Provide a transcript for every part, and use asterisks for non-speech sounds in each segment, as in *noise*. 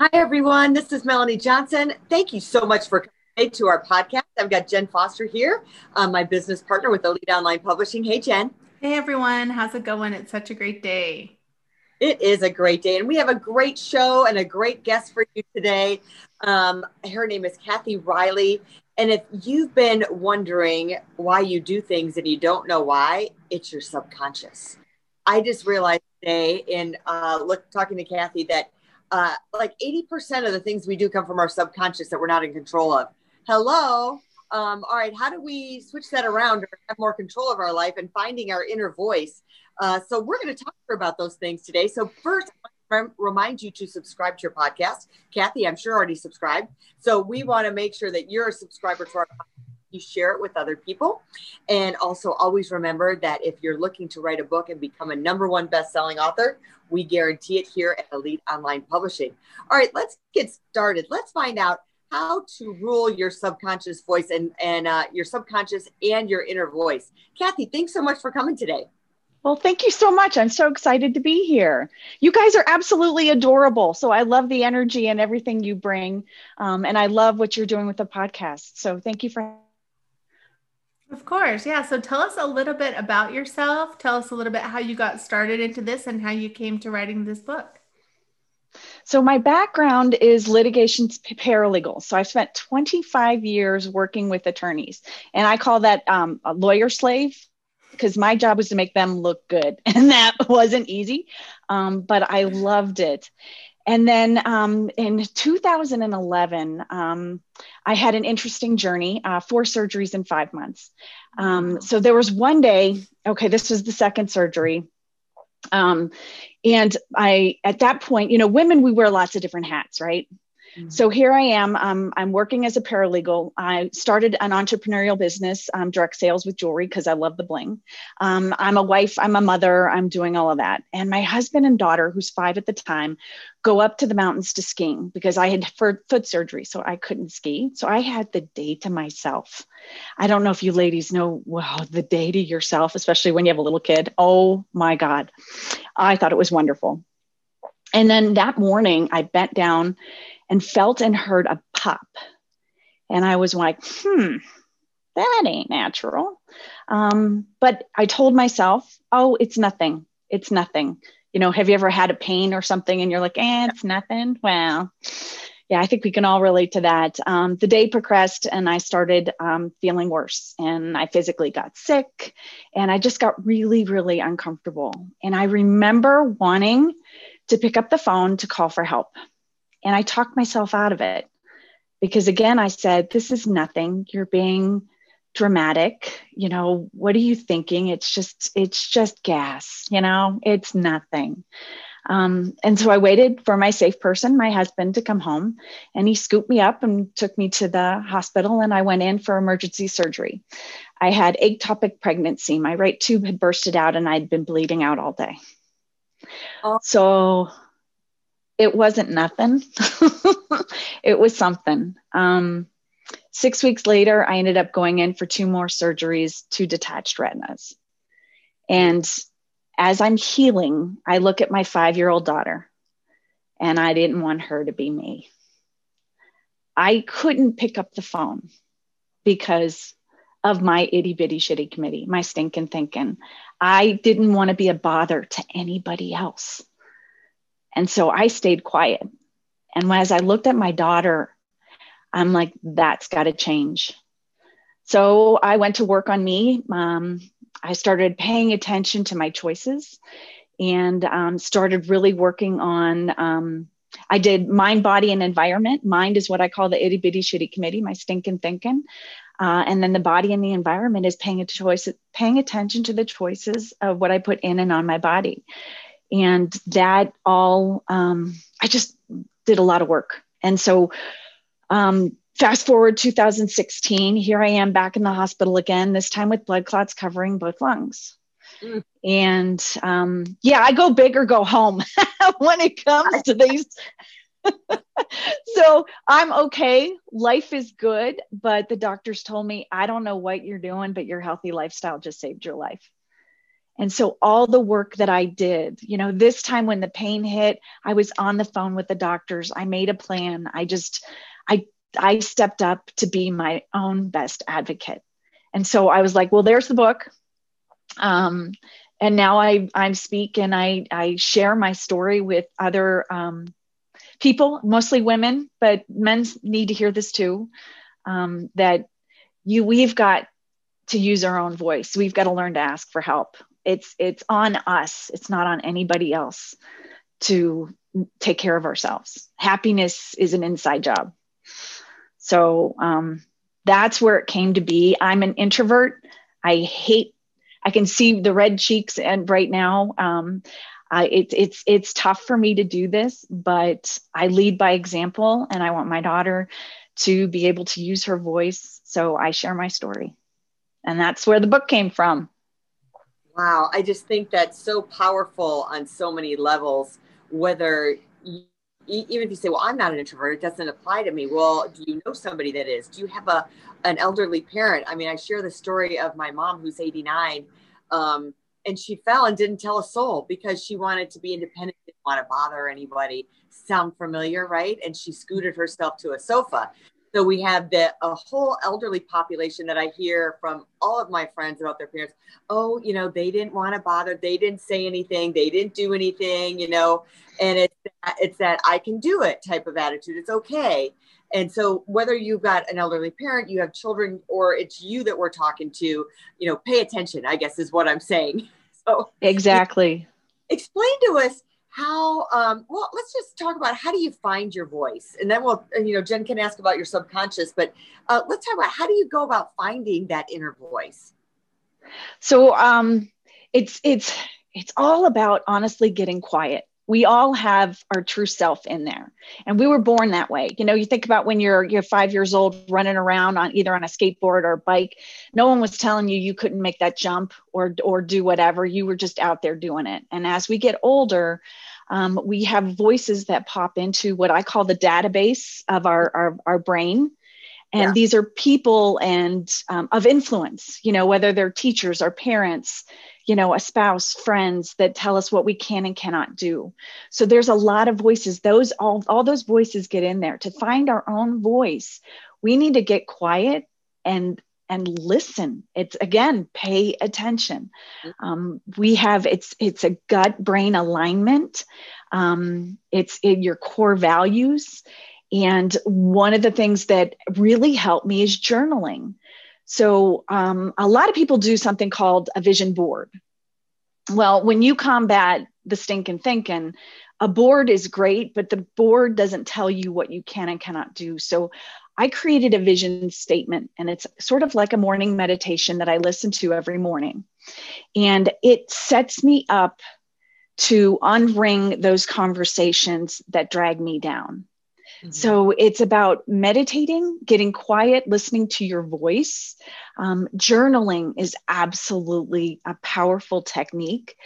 Hi, everyone. This is Melanie Johnson. Thank you so much for coming to our podcast. I've got Jen Foster here, um, my business partner with Elite Online Publishing. Hey, Jen. Hey, everyone. How's it going? It's such a great day. It is a great day, and we have a great show and a great guest for you today. Um, her name is Kathy Riley. And if you've been wondering why you do things and you don't know why, it's your subconscious. I just realized today in uh, look talking to Kathy that uh, like 80% of the things we do come from our subconscious that we're not in control of. Hello. Um, all right. How do we switch that around or have more control of our life and finding our inner voice? Uh, so we're going to talk about those things today. So first, remind you to subscribe to your podcast. Kathy, I'm sure already subscribed. So we want to make sure that you're a subscriber to our podcast you share it with other people. And also always remember that if you're looking to write a book and become a number one best-selling author, we guarantee it here at Elite Online Publishing. All right, let's get started. Let's find out how to rule your subconscious voice and, and uh, your subconscious and your inner voice. Kathy, thanks so much for coming today. Well, thank you so much. I'm so excited to be here. You guys are absolutely adorable. So I love the energy and everything you bring. Um, and I love what you're doing with the podcast. So thank you for of course. Yeah. So tell us a little bit about yourself. Tell us a little bit how you got started into this and how you came to writing this book. So, my background is litigation paralegal. So, I've spent 25 years working with attorneys, and I call that um, a lawyer slave because my job was to make them look good, *laughs* and that wasn't easy, um, but I loved it. And then um, in 2011, um, I had an interesting journey, uh, four surgeries in five months. Um, so there was one day, okay, this was the second surgery. Um, and I, at that point, you know, women, we wear lots of different hats, right? Mm-hmm. So here I am. Um, I'm working as a paralegal. I started an entrepreneurial business, um, direct sales with jewelry because I love the bling. Um, I'm a wife, I'm a mother, I'm doing all of that. And my husband and daughter, who's five at the time, go up to the mountains to skiing because I had foot surgery, so I couldn't ski. So I had the day to myself. I don't know if you ladies know, wow, the day to yourself, especially when you have a little kid. Oh my God. I thought it was wonderful. And then that morning, I bent down and felt and heard a pop. And I was like, hmm, that ain't natural. Um, but I told myself, oh, it's nothing. It's nothing. You know, have you ever had a pain or something and you're like, eh, it's nothing? Well, yeah, I think we can all relate to that. Um, the day progressed and I started um, feeling worse and I physically got sick and I just got really, really uncomfortable. And I remember wanting to pick up the phone to call for help. And I talked myself out of it because, again, I said, This is nothing. You're being dramatic. You know, what are you thinking? It's just, it's just gas, you know, it's nothing. Um, and so I waited for my safe person, my husband, to come home, and he scooped me up and took me to the hospital. And I went in for emergency surgery. I had ectopic pregnancy. My right tube had bursted out, and I'd been bleeding out all day. Oh. So it wasn't nothing. *laughs* it was something. Um, six weeks later, I ended up going in for two more surgeries, two detached retinas. And as I'm healing, I look at my five year old daughter and I didn't want her to be me. I couldn't pick up the phone because of my itty bitty shitty committee, my stinking thinking. I didn't want to be a bother to anybody else. And so I stayed quiet. And as I looked at my daughter, I'm like, that's got to change. So I went to work on me. Um, I started paying attention to my choices and um, started really working on. Um, I did mind, body, and environment. Mind is what I call the itty bitty shitty committee, my stinking thinking. Uh, and then the body and the environment is paying a choice, paying attention to the choices of what I put in and on my body and that all um, i just did a lot of work. And so, um, fast forward 2016, here I am back in the hospital again, this time with blood clots covering both lungs. Mm. And um, yeah, I go big or go home *laughs* when it comes to these. *laughs* so I'm okay. Life is good. But the doctors told me, I don't know what you're doing, but your healthy lifestyle just saved your life. And so all the work that I did, you know, this time when the pain hit, I was on the phone with the doctors. I made a plan. I just, I, I stepped up to be my own best advocate. And so I was like, well, there's the book. Um, and now I, I speak and I, I share my story with other um, people, mostly women, but men need to hear this too. Um, that you, we've got to use our own voice. We've got to learn to ask for help it's it's on us it's not on anybody else to take care of ourselves happiness is an inside job so um, that's where it came to be. I'm an introvert. I hate i can see the red cheeks and right now um, I, it, it's it's tough for me to do this but i lead by example and i want my daughter to be able to use her voice. So i share my story. And that's where the book came from. Wow, I just think that's so powerful on so many levels. Whether even if you say, "Well, I'm not an introvert; it doesn't apply to me." Well, do you know somebody that is? Do you have a an elderly parent? I mean, I share the story of my mom who's 89, um, and she fell and didn't tell a soul because she wanted to be independent, didn't want to bother anybody. Sound familiar, right? And she scooted herself to a sofa. So we have the a whole elderly population that I hear from all of my friends about their parents. Oh, you know, they didn't want to bother. They didn't say anything. They didn't do anything. You know, and it's that, it's that I can do it type of attitude. It's okay. And so whether you've got an elderly parent, you have children, or it's you that we're talking to, you know, pay attention. I guess is what I'm saying. *laughs* So exactly. Explain to us how um, well let's just talk about how do you find your voice? And then we'll you know jen can ask about your subconscious but uh, let's talk about how do you go about finding that inner voice? So um, it's it's it's all about honestly getting quiet we all have our true self in there. And we were born that way. You know you think about when you're you're five years old running around on either on a skateboard or a bike no one was telling you you couldn't make that jump or or do whatever. You were just out there doing it. And as we get older um, we have voices that pop into what i call the database of our our, our brain. And yeah. these are people and um, of influence you know whether they're teachers or parents you know a spouse friends that tell us what we can and cannot do. So there's a lot of voices. Those all all those voices get in there. To find our own voice we need to get quiet and and listen. It's again pay attention. Um, we have it's it's a gut brain alignment. Um, it's in your core values. And one of the things that really helped me is journaling so, um, a lot of people do something called a vision board. Well, when you combat the stinking thinking, a board is great, but the board doesn't tell you what you can and cannot do. So, I created a vision statement, and it's sort of like a morning meditation that I listen to every morning. And it sets me up to unring those conversations that drag me down. Mm-hmm. So it's about meditating, getting quiet, listening to your voice. Um, journaling is absolutely a powerful technique.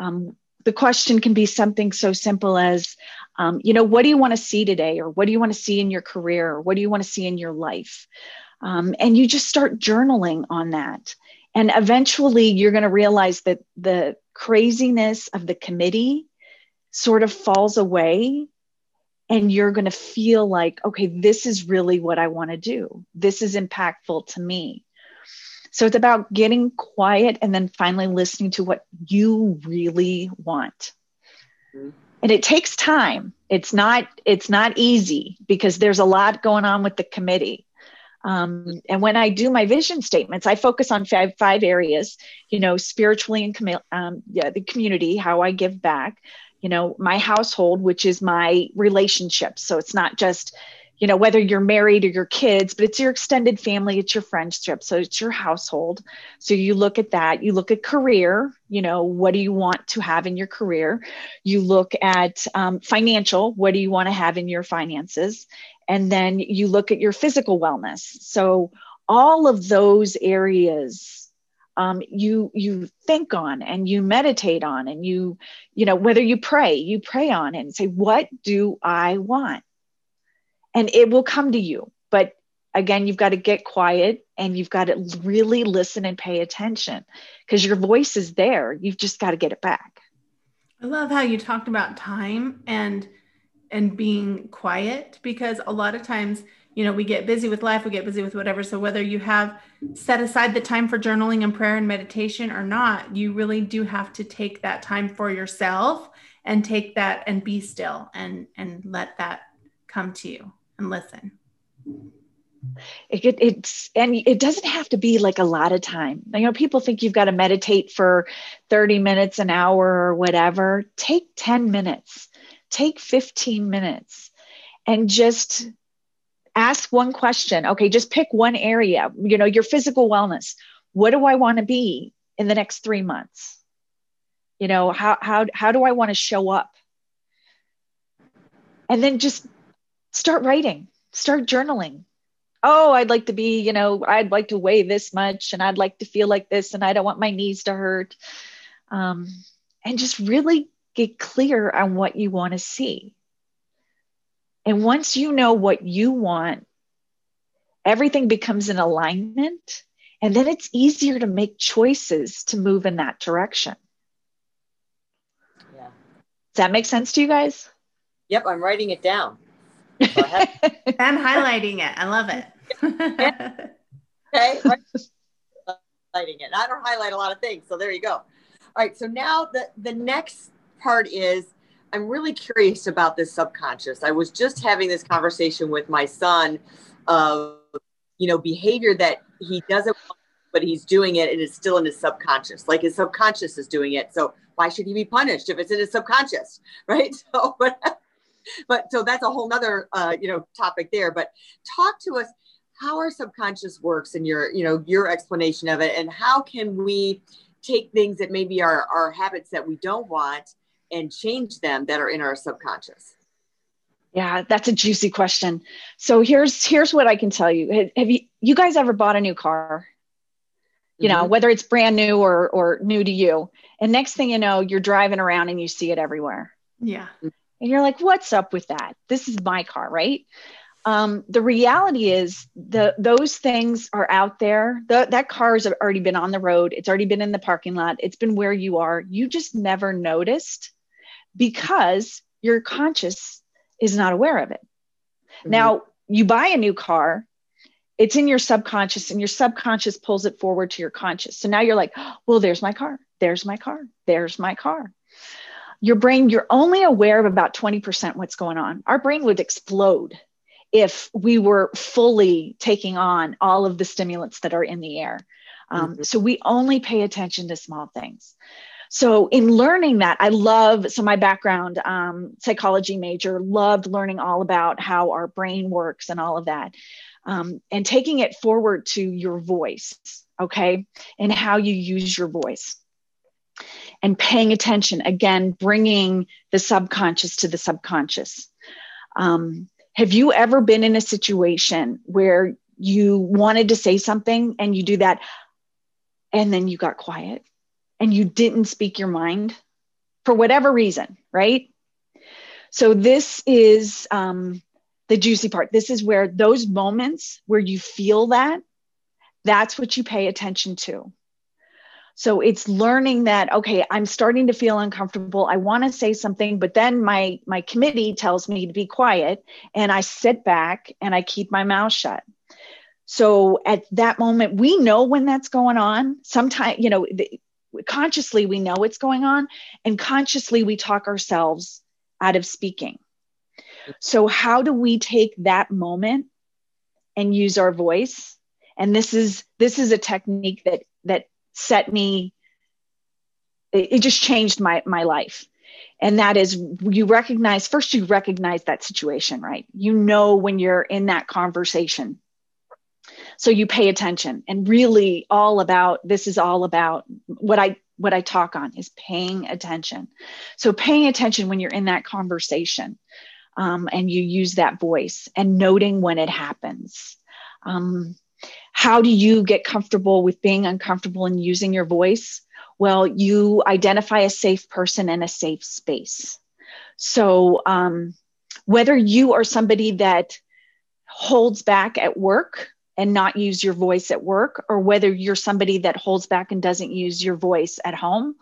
Um, the question can be something so simple as, um, you know, what do you want to see today? Or what do you want to see in your career? Or what do you want to see in your life? Um, and you just start journaling on that. And eventually you're going to realize that the craziness of the committee sort of falls away and you're going to feel like, okay, this is really what I want to do. This is impactful to me. So it's about getting quiet and then finally listening to what you really want. Mm-hmm. And it takes time. It's not it's not easy because there's a lot going on with the committee. Um, and when I do my vision statements, I focus on five, five areas, you know, spiritually and com- um, yeah, the community, how I give back, you know my household which is my relationships so it's not just you know, whether you're married or your kids, but it's your extended family, it's your friendship. So it's your household. So you look at that. You look at career, you know, what do you want to have in your career? You look at um, financial, what do you want to have in your finances? And then you look at your physical wellness. So all of those areas um, you you think on and you meditate on and you you know whether you pray you pray on and say what do i want and it will come to you. But again, you've got to get quiet and you've got to really listen and pay attention because your voice is there. You've just got to get it back. I love how you talked about time and and being quiet because a lot of times, you know, we get busy with life, we get busy with whatever. So whether you have set aside the time for journaling and prayer and meditation or not, you really do have to take that time for yourself and take that and be still and and let that come to you and listen. It, it, it's and it doesn't have to be like a lot of time. You know, people think you've got to meditate for 30 minutes, an hour, or whatever. Take 10 minutes, take 15 minutes, and just ask one question. Okay, just pick one area, you know, your physical wellness. What do I want to be in the next three months? You know, how how how do I want to show up? And then just start writing, start journaling. Oh, I'd like to be, you know, I'd like to weigh this much and I'd like to feel like this and I don't want my knees to hurt. Um, and just really get clear on what you want to see. And once you know what you want, everything becomes in alignment. And then it's easier to make choices to move in that direction. Yeah. Does that make sense to you guys? Yep, I'm writing it down. *laughs* I'm highlighting it. I love it. *laughs* okay. Highlighting it. I don't highlight a lot of things. So there you go. All right. So now the, the next part is I'm really curious about this subconscious. I was just having this conversation with my son of, you know, behavior that he doesn't want, but he's doing it and it's still in his subconscious. Like his subconscious is doing it. So why should he be punished if it's in his subconscious? *laughs* Right. So, but so that's a whole nother uh, you know topic there but talk to us how our subconscious works and your you know your explanation of it and how can we take things that maybe are our habits that we don't want and change them that are in our subconscious yeah that's a juicy question so here's here's what i can tell you have you you guys ever bought a new car you know mm-hmm. whether it's brand new or or new to you and next thing you know you're driving around and you see it everywhere yeah and you're like, what's up with that? This is my car, right? Um, the reality is the those things are out there. The, that car has already been on the road. It's already been in the parking lot. It's been where you are. You just never noticed because your conscious is not aware of it. Mm-hmm. Now you buy a new car, it's in your subconscious, and your subconscious pulls it forward to your conscious. So now you're like, well, there's my car. There's my car. There's my car your brain, you're only aware of about 20% what's going on. Our brain would explode if we were fully taking on all of the stimulants that are in the air. Um, mm-hmm. So we only pay attention to small things. So in learning that, I love, so my background, um, psychology major, loved learning all about how our brain works and all of that. Um, and taking it forward to your voice, okay, and how you use your voice and paying attention again bringing the subconscious to the subconscious um, have you ever been in a situation where you wanted to say something and you do that and then you got quiet and you didn't speak your mind for whatever reason right so this is um, the juicy part this is where those moments where you feel that that's what you pay attention to so it's learning that okay, I'm starting to feel uncomfortable. I want to say something, but then my my committee tells me to be quiet and I sit back and I keep my mouth shut. So at that moment we know when that's going on. Sometimes, you know, consciously we know what's going on and consciously we talk ourselves out of speaking. So how do we take that moment and use our voice? And this is this is a technique that that set me it, it just changed my my life and that is you recognize first you recognize that situation right you know when you're in that conversation so you pay attention and really all about this is all about what i what i talk on is paying attention. So paying attention when you're in that conversation um, and you use that voice and noting when it happens. Um, how do you get comfortable with being uncomfortable and using your voice? Well, you identify a safe person and a safe space. So, um, whether you are somebody that holds back at work and not use your voice at work, or whether you're somebody that holds back and doesn't use your voice at home,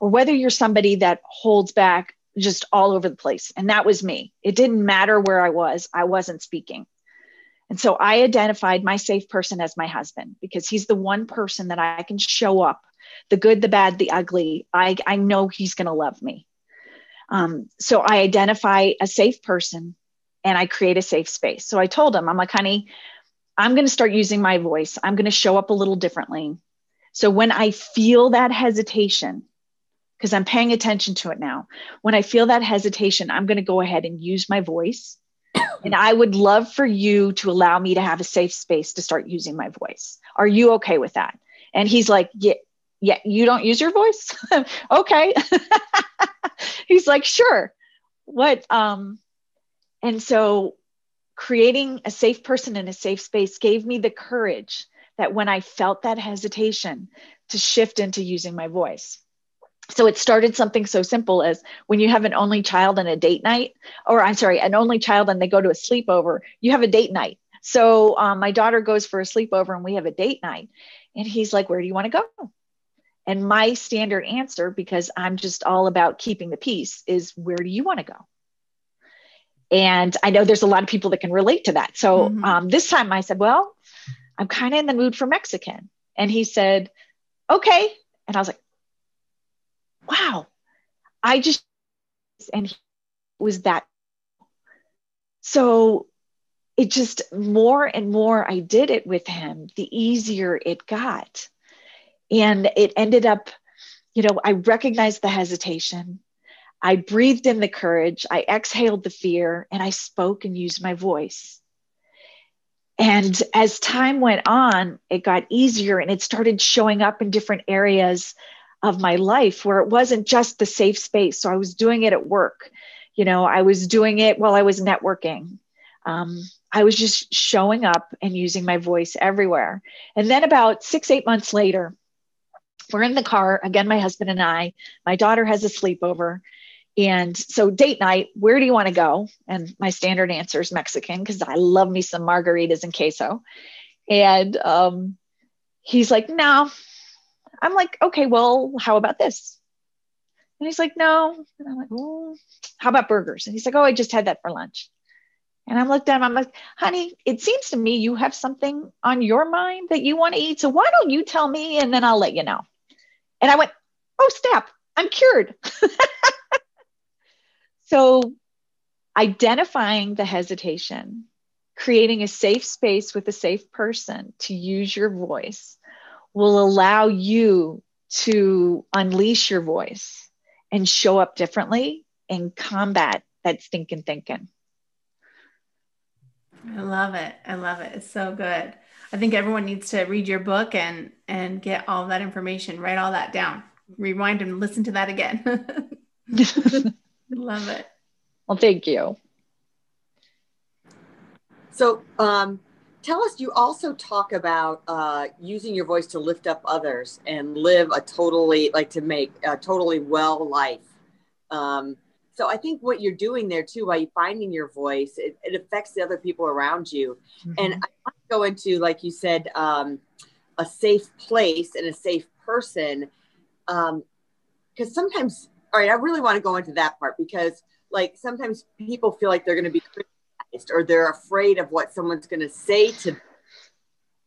or whether you're somebody that holds back just all over the place. And that was me. It didn't matter where I was, I wasn't speaking. And so I identified my safe person as my husband because he's the one person that I can show up the good, the bad, the ugly. I, I know he's going to love me. Um, so I identify a safe person and I create a safe space. So I told him, I'm like, honey, I'm going to start using my voice. I'm going to show up a little differently. So when I feel that hesitation, because I'm paying attention to it now, when I feel that hesitation, I'm going to go ahead and use my voice. *coughs* and I would love for you to allow me to have a safe space to start using my voice. Are you okay with that? And he's like, yeah, yeah, you don't use your voice? *laughs* okay. *laughs* He's like, sure. What? Um, and so creating a safe person in a safe space gave me the courage that when I felt that hesitation to shift into using my voice. So it started something so simple as when you have an only child and a date night, or I'm sorry, an only child and they go to a sleepover, you have a date night. So um, my daughter goes for a sleepover and we have a date night. And he's like, Where do you want to go? And my standard answer, because I'm just all about keeping the peace, is where do you want to go? And I know there's a lot of people that can relate to that. So mm-hmm. um, this time I said, Well, I'm kind of in the mood for Mexican. And he said, Okay. And I was like, Wow. I just, and he was that. So it just more and more I did it with him, the easier it got. And it ended up, you know, I recognized the hesitation. I breathed in the courage. I exhaled the fear and I spoke and used my voice. And as time went on, it got easier and it started showing up in different areas of my life where it wasn't just the safe space. So I was doing it at work. You know, I was doing it while I was networking. Um, I was just showing up and using my voice everywhere. And then about six, eight months later, we're in the car again my husband and i my daughter has a sleepover and so date night where do you want to go and my standard answer is mexican because i love me some margaritas and queso and um, he's like no i'm like okay well how about this and he's like no and i'm like oh how about burgers and he's like oh i just had that for lunch and I'm looked at him, I'm like, honey, it seems to me you have something on your mind that you want to eat. So why don't you tell me and then I'll let you know? And I went, oh, snap, I'm cured. *laughs* so identifying the hesitation, creating a safe space with a safe person to use your voice will allow you to unleash your voice and show up differently and combat that stinking thinking. I love it. I love it. It's so good. I think everyone needs to read your book and and get all that information, write all that down, rewind and listen to that again. *laughs* *laughs* Love it. Well, thank you. So, um, tell us. You also talk about uh, using your voice to lift up others and live a totally like to make a totally well life. Um, so I think what you're doing there too, by finding your voice, it, it affects the other people around you. Mm-hmm. And I want to go into, like you said, um, a safe place and a safe person. Because um, sometimes, all right, I really want to go into that part because, like, sometimes people feel like they're going to be criticized or they're afraid of what someone's going to say to them.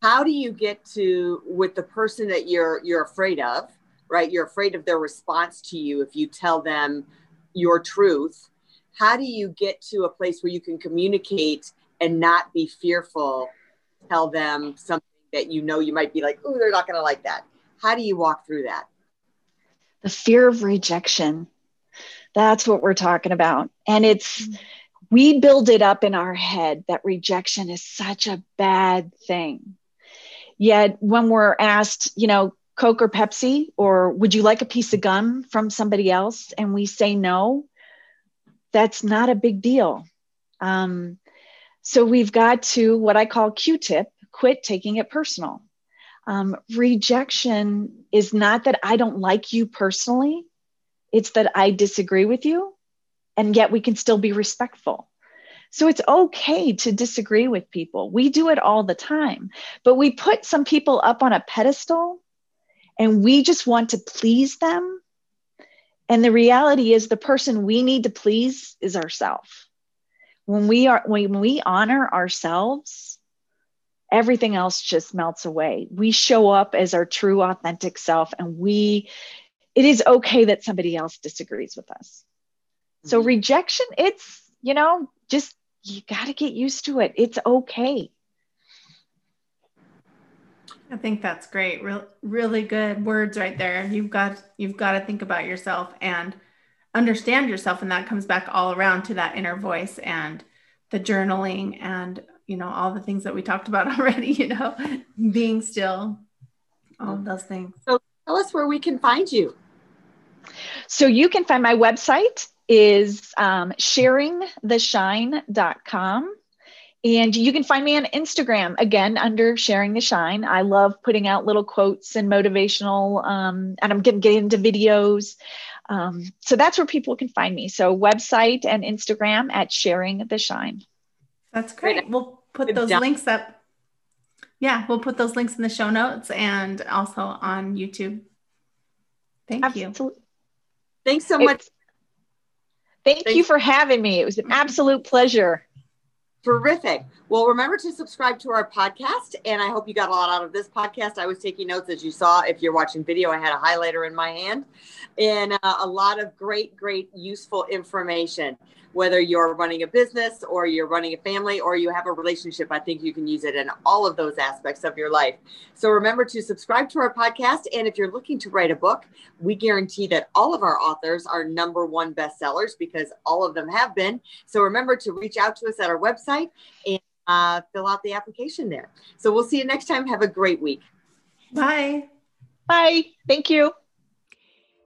How do you get to with the person that you're you're afraid of, right? You're afraid of their response to you if you tell them your truth how do you get to a place where you can communicate and not be fearful tell them something that you know you might be like oh they're not going to like that how do you walk through that the fear of rejection That's what we're talking about. And it's, mm-hmm. we build it up in our head that rejection is such a bad thing. Yet when we're asked, you know, Coke or Pepsi, or would you like a piece of gum from somebody else? And we say no, that's not a big deal. Um, so we've got to what I call Q tip quit taking it personal. Um, rejection is not that I don't like you personally, it's that I disagree with you, and yet we can still be respectful. So it's okay to disagree with people. We do it all the time, but we put some people up on a pedestal and we just want to please them. And the reality is, the person we need to please is ourselves. When we are when we honor ourselves, everything else just melts away. We show up as our true, authentic self, and we, it is okay that somebody else disagrees with us. Mm-hmm. So, rejection, it's, you know, just you got to get used to it. It's okay. I think that's great. Real, really good words right there. You've got you've got to think about yourself and understand yourself, and that comes back all around to that inner voice and the journaling and you know all the things that we talked about *laughs* already you know being still all of those things so tell us where we can find you so you can find my website is um, sharingtheshine.com and you can find me on Instagram again under Sharing the Shine. I love putting out little quotes and motivational, um, and I'm getting, getting into videos. Um, so that's where people can find me. So website and Instagram at Sharing the Shine. That's great. We'll put those links up. Yeah, we'll put those links in the show notes and also on YouTube. Thank Absolutely. you. Thanks so much. thank Thanks. you for having me. It was an absolute pleasure. Terrific. Well, remember to subscribe to our podcast. And I hope you got a lot out of this podcast. I was taking notes as you saw. If you're watching video, I had a highlighter in my hand and uh, a lot of great, great, useful information. Whether you're running a business or you're running a family or you have a relationship, I think you can use it in all of those aspects of your life. So remember to subscribe to our podcast. And if you're looking to write a book, we guarantee that all of our authors are number one bestsellers because all of them have been. So remember to reach out to us at our website and uh, fill out the application there. So we'll see you next time. Have a great week. Bye. Bye. Thank you.